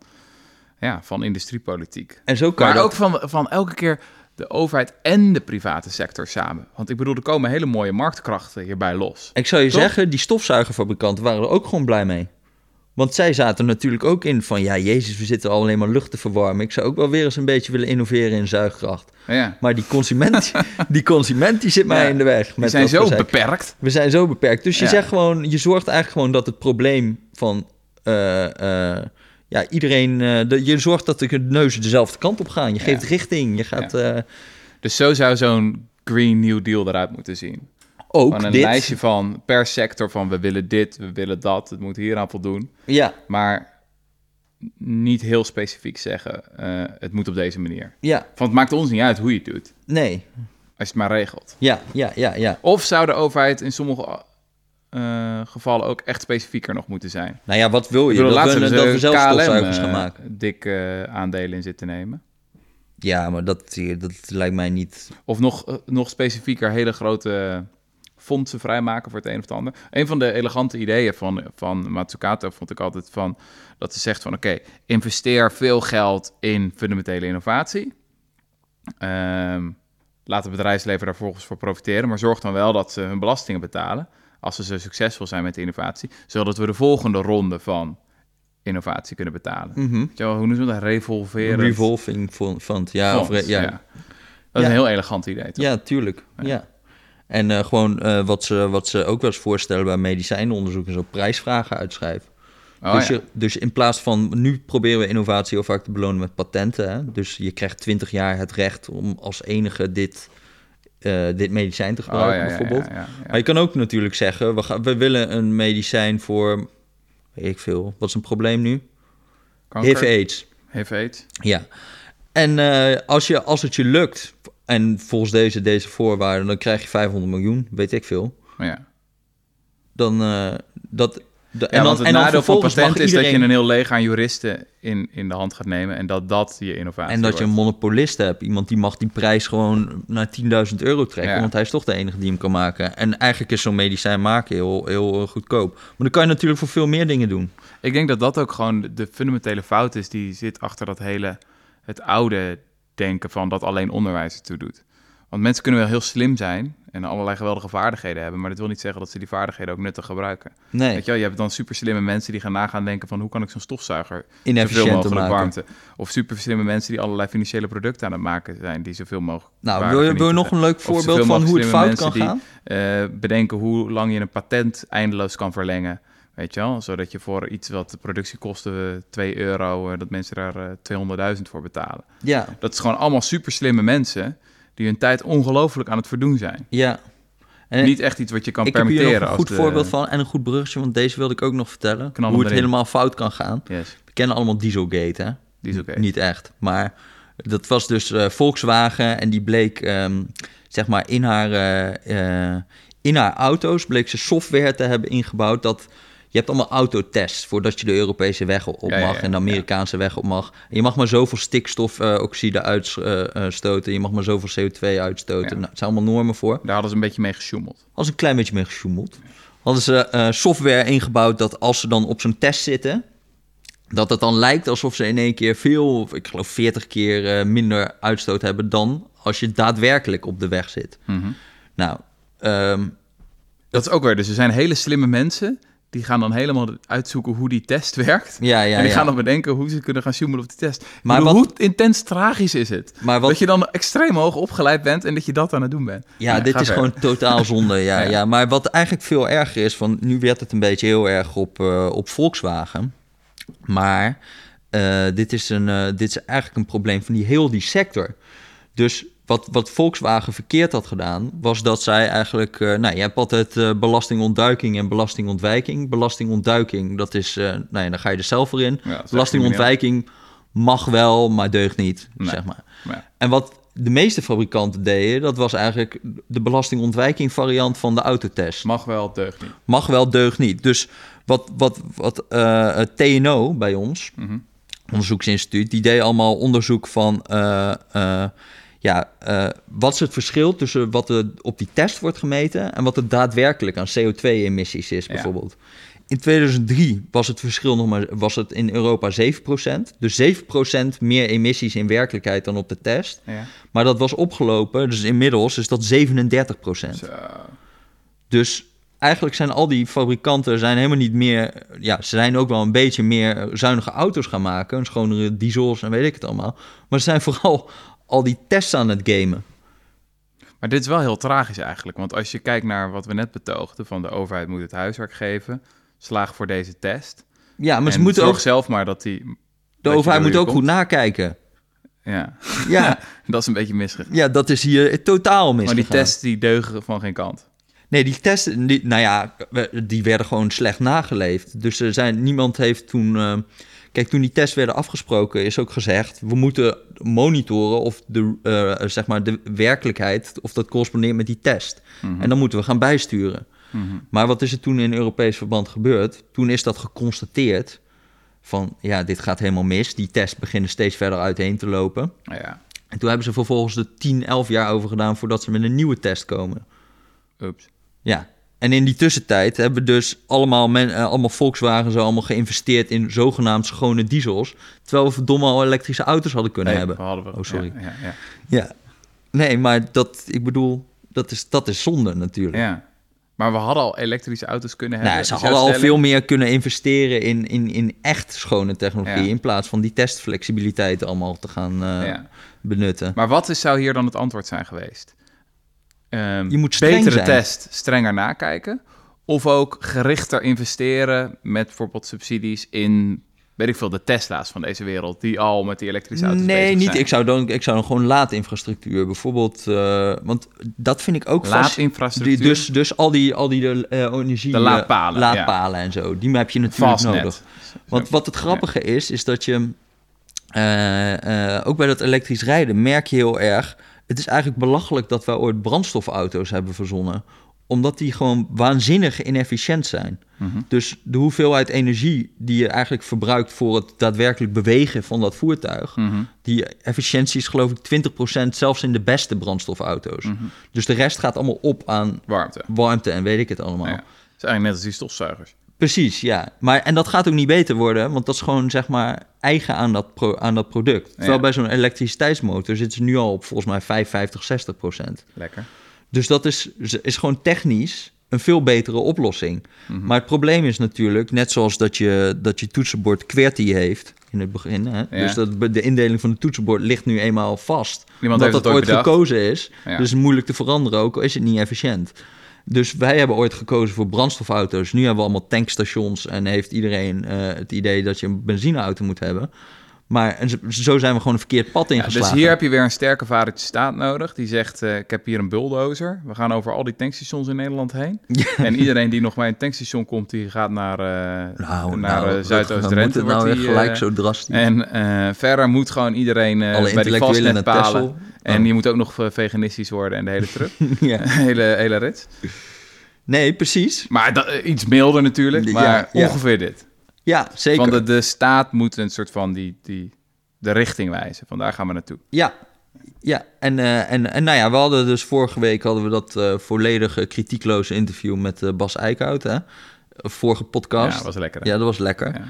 ja, van industriepolitiek. en zo kan Maar dat- ook van, van elke keer de overheid en de private sector samen. Want ik bedoel, er komen hele mooie marktkrachten hierbij los. Ik zou je Toch? zeggen, die stofzuigerfabrikanten waren er ook gewoon blij mee. Want zij zaten natuurlijk ook in van, ja, jezus, we zitten alleen maar lucht te verwarmen. Ik zou ook wel weer eens een beetje willen innoveren in zuigkracht. Ja, Maar die consument, die, consument die zit mij Ja, in de weg. Met zijn zo beperkt. We zijn zo beperkt. Dus je zegt gewoon, je zorgt eigenlijk gewoon dat het probleem van ja, iedereen, eh, de, je zorgt dat de neuzen dezelfde kant op gaan. Je Ja. geeft richting. Je gaat eh, Dus zo zou zo'n Green New Deal eruit moeten zien. ook Van een dit. lijstje van per sector van we willen dit, we willen dat, het moet hier aan voldoen. Ja, Maar niet heel specifiek zeggen, eh, het moet op deze manier. ja, Want het maakt ons niet uit hoe je het doet, nee. als je het maar regelt. Ja, ja, ja, ja. Of zou de overheid in sommige eh, gevallen ook echt specifieker nog moeten zijn? Nou ja, wat wil je? bedoel, dat, we, dat we zelf stofzuigers eh, gaan maken. dik eh, aandelen in zitten nemen. Ja, maar dat, dat lijkt mij niet... Of nog, eh, nog specifieker hele grote fondsen vrijmaken voor het een of het ander. Een van de elegante ideeën van, van Matsukato vond ik altijd van... dat ze zegt van oké, investeer veel geld in fundamentele innovatie. Ehm, laat het bedrijfsleven daar volgens voor profiteren... maar zorg dan wel dat ze hun belastingen betalen... als ze zo succesvol zijn met de innovatie... zodat we de volgende ronde van innovatie kunnen betalen. Wel, hoe noemen ze dat? Revolveren. Revolving fund, ja. Of, ja. ja. Dat is Ja. een heel elegant idee, toch? Ja, tuurlijk. Ja. En eh, gewoon eh, wat, ze, wat ze ook wel eens voorstellen bij medicijnonderzoek is ook prijsvragen uitschrijven. Oh, dus, je, dus in plaats van, nu proberen we innovatie heel vaak te belonen met patenten. Hè? Dus je krijgt 20 jaar het recht om als enige dit, eh, dit medicijn te Oh, gebruiken, ja, ja, bijvoorbeeld. ja, ja, ja. Maar je kan ook natuurlijk zeggen, we, gaan, we willen een medicijn voor, weet ik veel, wat is een probleem nu? HIV-AIDS. HIV-AIDS. Ja. En eh, als, je, als het je lukt, en volgens deze, deze voorwaarden, dan krijg je 500 miljoen, weet ik veel. Ja. Dan, eh, dat, de, En want het nadeel van patent is dat je een heel leger aan juristen in, in de hand gaat nemen en dat dat je innovatie En dat je een monopolist hebt. Iemand die mag die prijs gewoon naar 10.000 euro trekken. Ja. Want hij is toch de enige die hem kan maken. En eigenlijk is zo'n medicijn maken heel, heel eh, goedkoop. Maar dan kan je natuurlijk voor veel meer dingen doen. Ik denk dat dat ook gewoon de- de fundamentele fout is die zit achter dat hele, het oude denken van dat alleen onderwijs ertoe doet. Want mensen kunnen wel heel slim zijn en allerlei geweldige vaardigheden hebben, maar dat wil niet zeggen dat ze die vaardigheden ook nuttig gebruiken. Nee, Weet je wel, je hebt dan super slimme mensen die gaan nagaan denken van hoe kan ik zo'n stofzuiger zoveel mogelijk maken. warmte. Of super slimme mensen die allerlei financiële producten aan het maken zijn die zoveel mogelijk. Nou, wil je, wil je nog een leuk voorbeeld van hoe het fout kan gaan? Eh, bedenken hoe lang je een patent eindeloos kan verlengen. Weet je wel, zodat je voor iets wat de productiekosten 2 euro, eh, dat mensen daar eh, 200.000 voor betalen. Ja, Dat is gewoon allemaal super slimme mensen die hun tijd ongelooflijk aan het verdoen zijn. ja. En Niet echt iets wat je kan ik heb hier permitteren. nog een goed de- voorbeeld van en een goed bruggetje, want deze wilde ik ook nog vertellen. Knal hoe het erin. helemaal fout kan gaan. Yes, We kennen allemaal Dieselgate, hè? die is oké. Niet echt, maar dat was dus eh, Volkswagen en die bleek, ehm, zeg maar, in haar, eh, eh, in haar auto's bleek ze software te hebben ingebouwd dat... Je hebt allemaal autotests voordat je de Europese weg op ja, mag ja, en de Amerikaanse weg op mag. En je mag maar zoveel stikstofoxide uitstoten, je mag maar zoveel CO2 uitstoten. Nou, het zijn allemaal normen voor. Daar hadden ze een beetje mee gesjoemeld. Als een klein beetje mee gesjoemeld. Hadden ze eh, software ingebouwd dat als ze dan op zo'n test zitten, dat het dan lijkt alsof ze in één keer veel, ik geloof 40 keer eh, minder uitstoot hebben dan als je daadwerkelijk op de weg zit. Mhm. Nou, ehm, Dat is ook weer. Dus er zijn hele slimme mensen die gaan dan helemaal uitzoeken hoe die test werkt. ja, ja, en die ja. gaan dan bedenken hoe ze kunnen gaan sjoemelen op die test. Maar wat- hoe intens tragisch is het? Maar wat, Dat je dan extreem hoog opgeleid bent en dat je dat aan het doen bent. Ja, dit is gewoon totaal zonde. Ja, Ja. ja. maar wat eigenlijk veel erger is, van nu werd het een beetje heel erg op, eh, op Volkswagen. Maar eh, dit, is een, eh, dit is eigenlijk een probleem van die heel die sector. Dus wat, wat Volkswagen verkeerd had gedaan, was dat zij eigenlijk... eh, nou, je hebt altijd eh, belastingontduiking en belastingontwijking. Belastingontduiking, dat is... eh nou ja, dan ga je er zelf voor in. Ja, Belastingontwijking mag wel, maar deugt niet, Nee. zeg maar. En wat de meeste fabrikanten deden, dat was eigenlijk de belastingontwijking variant van de autotest. Mag wel, deugt niet. Mag wel, deugt niet. Dus wat, wat, wat het TNO bij ons, Mhm. onderzoeksinstituut, die deed allemaal onderzoek van ja, eh, wat is het verschil tussen wat er op die test wordt gemeten en wat er daadwerkelijk aan CO2-emissies is, Ja. bijvoorbeeld. In 2003 was het verschil nog maar was het in Europa 7%. Dus 7% meer emissies in werkelijkheid dan op de test. Ja. Maar dat was opgelopen, dus inmiddels is dat 37 procent. Zo. Dus eigenlijk zijn al die fabrikanten zijn helemaal niet meer... Ja, ze zijn ook wel een beetje meer zuinige auto's gaan maken. Schonere diesels en weet ik het allemaal. Maar ze zijn vooral al die tests aan het gamen. Maar dit is wel heel tragisch eigenlijk. Want als je kijkt naar wat we net betoogden... van de overheid moet het huiswerk geven... slaag voor deze test. Ja, maar ze en moeten zorg ook, zelf maar dat die... de dat overheid moet ook goed nakijken. Ja, Ja, dat is een beetje misgegaan. ja, dat is hier totaal misgegaan. Maar die tests die deugen van geen kant. Nee, die testen, die, nou ja, die werden gewoon slecht nageleefd. Dus er zijn, niemand heeft toen... eh, kijk, toen die tests werden afgesproken, is ook gezegd... we moeten monitoren of de, eh, zeg maar de werkelijkheid... of dat correspondeert met die test. Mhm. En dan moeten we gaan bijsturen. Mhm. Maar wat is er toen in Europees verband gebeurd? Toen is dat geconstateerd van... ja, dit gaat helemaal mis. Die tests beginnen steeds verder uiteen te lopen. Ja, En toen hebben ze vervolgens er 10, 11 jaar over gedaan... voordat ze met een nieuwe test komen. ups. Ja, en in die tussentijd hebben we dus allemaal, men, eh, allemaal Volkswagen zo allemaal geïnvesteerd in zogenaamd schone diesels. Terwijl we verdomme al elektrische auto's hadden kunnen Nee, hebben. hadden we. Oh, sorry. Ja, ja, ja. Ja. Nee, maar dat, ik bedoel, dat is, dat is zonde natuurlijk. Ja. Maar we hadden al elektrische auto's kunnen hebben. Nou, ze Is hadden al veel meer kunnen investeren in, in, in echt schone technologie. Ja. In plaats van die testflexibiliteit allemaal te gaan eh, Ja. benutten. Maar wat is, zou hier dan het antwoord zijn geweest? Ehm, Je moet betere zijn. test, strenger nakijken. Of ook gerichter investeren met bijvoorbeeld subsidies in, weet ik veel, de Tesla's van deze wereld. Die al met die elektrische auto's Nee, bezig niet. zijn. Ik zou, dan, ik zou dan gewoon laadinfrastructuur bijvoorbeeld. eh, want dat vind ik ook vast. Laadinfrastructuur. Die, dus, dus al die, al die eh, energie... De laadpalen, eh, laadpalen en zo. Die heb je natuurlijk Fastnet. nodig. Want wat het grappige is, is dat je... ook bij dat elektrisch rijden merk je heel erg... Het is eigenlijk belachelijk dat wij ooit brandstofauto's hebben verzonnen. Omdat die gewoon waanzinnig inefficiënt zijn. Mhm. Dus de hoeveelheid energie die je eigenlijk verbruikt... voor het daadwerkelijk bewegen van dat voertuig... Mhm. Die efficiëntie is geloof ik 20% zelfs in de beste brandstofauto's. Mhm. Dus de rest gaat allemaal op aan Warmte. warmte en weet ik het allemaal. Ja. Het is eigenlijk net als die stofzuigers. Precies, ja. Maar, en dat gaat ook niet beter worden, want dat is gewoon zeg maar eigen aan dat, pro- aan dat product. Terwijl bij zo'n elektriciteitsmotor zitten ze nu al op volgens mij 5, 50, 60 procent. Lekker. Dus dat is, is gewoon technisch een veel betere oplossing. Maar het probleem is natuurlijk, net zoals dat je, dat je toetsenbord QWERTY heeft in het begin. Hè? Dus dat, de indeling van het toetsenbord ligt nu eenmaal vast. Niemand omdat dat het ooit ooit bedacht. gekozen is. Ja. Dus moeilijk te veranderen ook, al is het niet efficiënt. Dus wij hebben ooit gekozen voor brandstofauto's. Nu hebben we allemaal tankstations en heeft iedereen eh, het idee dat je een benzineauto moet hebben. Maar en zo- zijn we gewoon een verkeerd pad Ja, ingeslagen. dus hier heb je weer een sterke vadertje staat nodig. Die zegt, eh, ik heb hier een bulldozer. We gaan over al die tankstations in Nederland heen. En iedereen die nog bij een tankstation komt, die gaat naar, eh nou, naar nou, eh, Zuidoost-Drenthe. moet het nou weer die, gelijk zo drastisch. En verder moet gewoon iedereen bij die vastnetpalen. Texel. En Oh. je moet ook nog veganistisch worden en de hele truc. ja. hele, hele rit. Nee, precies. Maar dat, iets milder natuurlijk. Ja, Maar ja. ongeveer dit. Ja, zeker. Van de, de staat moet een soort van die, die, de richting wijzen. Van daar gaan we naartoe. Ja, ja. En, eh, en, en nou ja, we hadden dus vorige week hadden we dat eh volledige kritiekloze interview met eh, Bas Eickhout, hè? Vorige podcast. Ja, was lekker. hè? Ja, dat was lekker. Ja.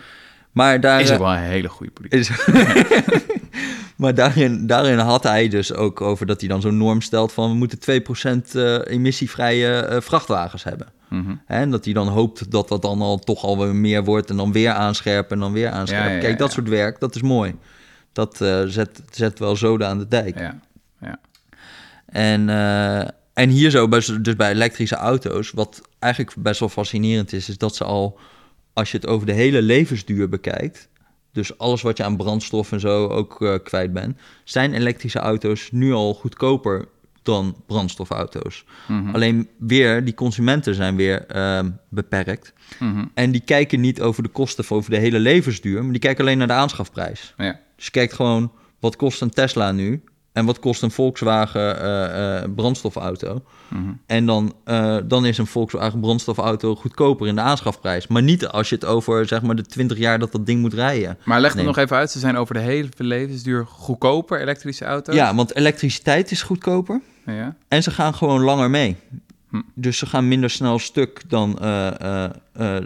Maar daar Is eh, ook wel een hele goede politie. is- maar daarin, daarin had hij dus ook over dat hij dan zo'n norm stelt van we moeten 2% eh emissievrije eh, vrachtwagens hebben. Hè, En dat hij dan hoopt dat dat dan al toch alweer meer wordt en dan weer aanscherpen en dan weer aanscherpen. Ja, ja, Kijk, dat soort werk, dat is mooi. Dat zet, zet wel zoden aan de dijk. Ja. ja. En, en hier zo, bij, dus bij elektrische auto's, wat eigenlijk best wel fascinerend is, is dat ze al, als je het over de hele levensduur bekijkt, dus alles wat je aan brandstof en zo ook eh, kwijt bent, zijn elektrische auto's nu al goedkoper dan brandstofauto's. Mhm. Alleen weer, die consumenten zijn weer ehm, beperkt. Mhm. En die kijken niet over de kosten voor over de hele levensduur, maar die kijken alleen naar de aanschafprijs. Ja. Dus je kijkt gewoon, wat kost een Tesla nu? En wat kost een Volkswagen eh, eh, brandstofauto? Mhm. En dan, eh, dan is een Volkswagen brandstofauto goedkoper in de aanschafprijs. Maar niet als je het over zeg maar, de 20 jaar dat dat ding moet rijden. Maar leg het nog even uit. Ze zijn over de hele levensduur goedkoper, elektrische auto's. Ja, want elektriciteit is goedkoper. ja. En ze gaan gewoon langer mee. Hm. Dus ze gaan minder snel stuk dan... eh, eh, eh,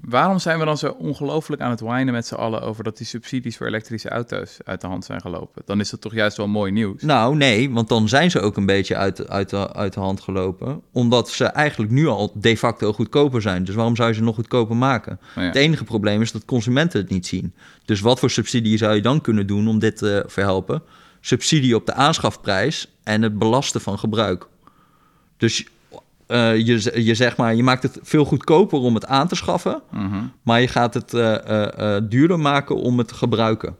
Waarom zijn we dan zo ongelooflijk aan het whinen met z'n allen over dat die subsidies voor elektrische auto's uit de hand zijn gelopen? Dan is dat toch juist wel mooi nieuws? nou, nee, want dan zijn ze ook een beetje uit, uit, de, uit de hand gelopen. Omdat ze eigenlijk nu al de facto goedkoper zijn. Dus waarom zou je ze nog goedkoper maken? Ja. Het enige probleem is dat consumenten het niet zien. Dus wat voor subsidie zou je dan kunnen doen om dit te verhelpen? Subsidie op de aanschafprijs en het belasten van gebruik. Dus eh, je, je, zeg maar, je maakt het veel goedkoper om het aan te schaffen, Mhm. maar je gaat het eh, duurder maken om het te gebruiken.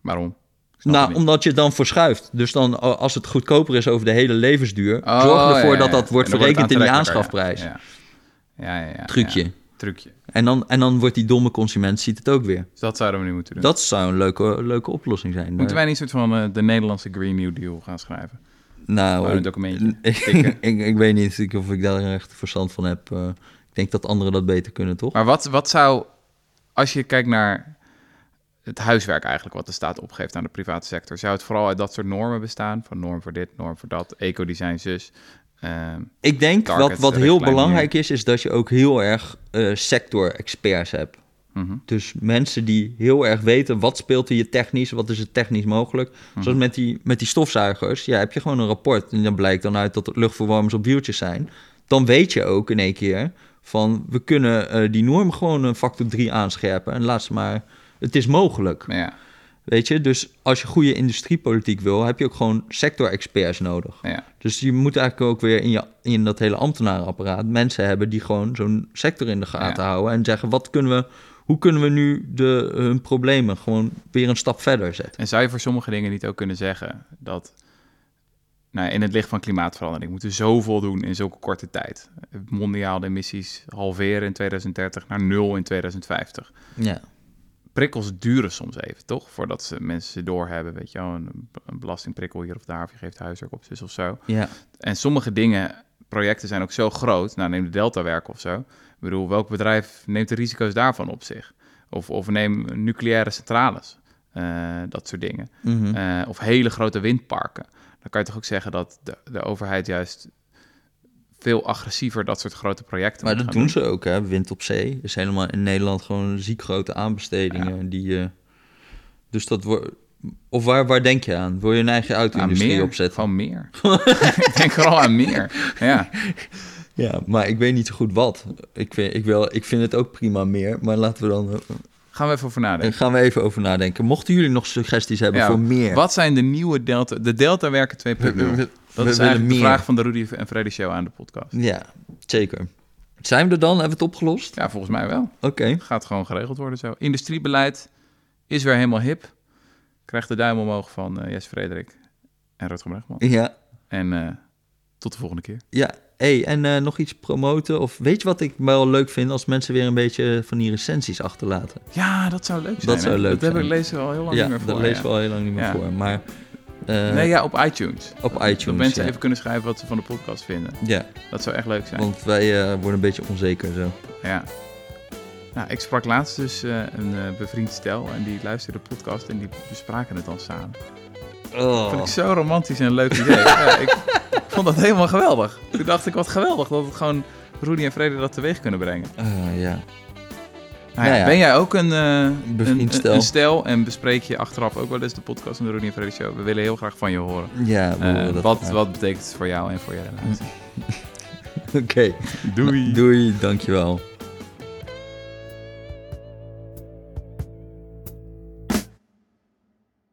Waarom? Nou, omdat je het dan verschuift. Dus dan, als het goedkoper is over de hele levensduur, Oh, zorg ervoor ja, dat ja. dat wordt verrekend in die aanschafprijs. Ja, ja, ja. Trucje. Trucje. En, dan, en dan wordt die domme consument ziet het ook weer. Dus dat zouden we nu moeten doen. Dat zou een leuke, leuke oplossing zijn. Moeten wij niet soort van de Nederlandse Green New Deal gaan schrijven? Nou, een ik, documentje. ik, tikken. ik, ik weet niet of ik daar echt verstand van heb. Eh, ik denk dat anderen dat beter kunnen, toch? Maar wat, wat zou, als je kijkt naar het huiswerk eigenlijk wat de staat opgeeft aan de private sector, zou het vooral uit dat soort normen bestaan? Van norm voor dit, norm voor dat, ecodesign zus. Ehm, Ik denk wat, Targets, wat heel belangrijk is, is dat je ook heel erg eh, sector-experts hebt. Mhm. Dus mensen die heel erg weten wat speelt er hier technisch, wat is er technisch mogelijk. Mhm. Zoals met die, met die stofzuigers, ja, heb je gewoon een rapport en dan blijkt dan uit dat het luchtverwarmers op wieltjes zijn. Dan weet je ook in één keer van we kunnen eh, die norm gewoon een factor 3 aanscherpen en laat ze maar, het is mogelijk. Ja, Weet je, dus als je goede industriepolitiek wil, heb je ook gewoon sector-experts nodig. ja. Dus je moet eigenlijk ook weer in, je, in dat hele ambtenarenapparaat mensen hebben die gewoon zo'n sector in de gaten houden en zeggen: wat kunnen we, hoe kunnen we nu de, hun problemen gewoon weer een stap verder zetten? En zou je voor sommige dingen niet ook kunnen zeggen dat nou, in het licht van klimaatverandering moeten we zoveel doen in zulke korte tijd? Mondiaal de emissies halveren in 2030 naar nul in 2050. Ja, prikkels duren soms even, toch? Voordat ze mensen ze doorhebben, weet je wel, een, een belastingprikkel hier of daar, of je geeft huiswerk op, zus of zo. ja, En sommige dingen, projecten zijn ook zo groot, nou neem de Delta-werk of zo. Ik bedoel, welk bedrijf neemt de risico's daarvan op zich? Of, of neem nucleaire centrales, eh, dat soort dingen. mhm. Eh, of hele grote windparken. Dan kan je toch ook zeggen dat de, de overheid juist veel agressiever dat soort grote projecten Maar dat doen ze ook, hè. Wind op zee is helemaal in Nederland gewoon ziek grote aanbestedingen. Die, eh, dus dat wordt... Of waar, waar denk je aan? Wil je een eigen auto-industrie meer, opzetten? gewoon meer. ik denk vooral aan meer. Ja, Ja, maar ik weet niet zo goed wat. Ik vind, ik, wil, ik vind het ook prima meer, maar laten we dan... eh, gaan we even over nadenken. gaan we even over nadenken. Mochten jullie nog suggesties hebben Ja, voor meer... Wat zijn de nieuwe Delta... De Delta werken 2.0. We- we- we- Dat we is de vraag van de Rudy en Freddy Show aan de podcast. Ja, zeker. Zijn we er dan? Hebben we het opgelost? Ja, volgens mij wel. Oké. Gaat gewoon geregeld worden zo. Industriebeleid is weer helemaal hip. Krijgt de duim omhoog van eh Jes Frederik en Rutger Bregman. Ja, En eh, tot de volgende keer. ja. Hey, en eh, nog iets promoten? Of weet je wat ik wel leuk vind als mensen weer een beetje van die recensies achterlaten? Ja, dat zou leuk zijn. Dat zou leuk dat zijn. ik lezen we al heel lang ja, niet meer voor. dat lezen we al heel lang niet meer Ja. voor. Maar eh, Nee, ja, op iTunes. op Dat iTunes. mensen ja. even kunnen schrijven wat ze van de podcast vinden. Ja, Dat zou echt leuk zijn. want wij eh, worden een beetje onzeker zo. Ja. Nou, ik sprak laatst dus een bevriend stel en die luisterde de podcast en die bespraken het dan samen. Oh. Vond ik zo romantisch en een leuk idee. ja, ik vond dat helemaal geweldig. Toen dacht ik, wat geweldig dat het gewoon Rudy en Vrede dat teweeg kunnen brengen. Ah, ja. Nou ja, Nou ja. Ben jij ook een, eh, een, stel. een stel en bespreek je achteraf ook wel eens de podcast van de Rudy en Vrede Show? We willen heel graag van je horen. Ja, we Eh, wat, wat betekent het voor jou en voor je relatie? Oké. Doei. Doei, dankjewel.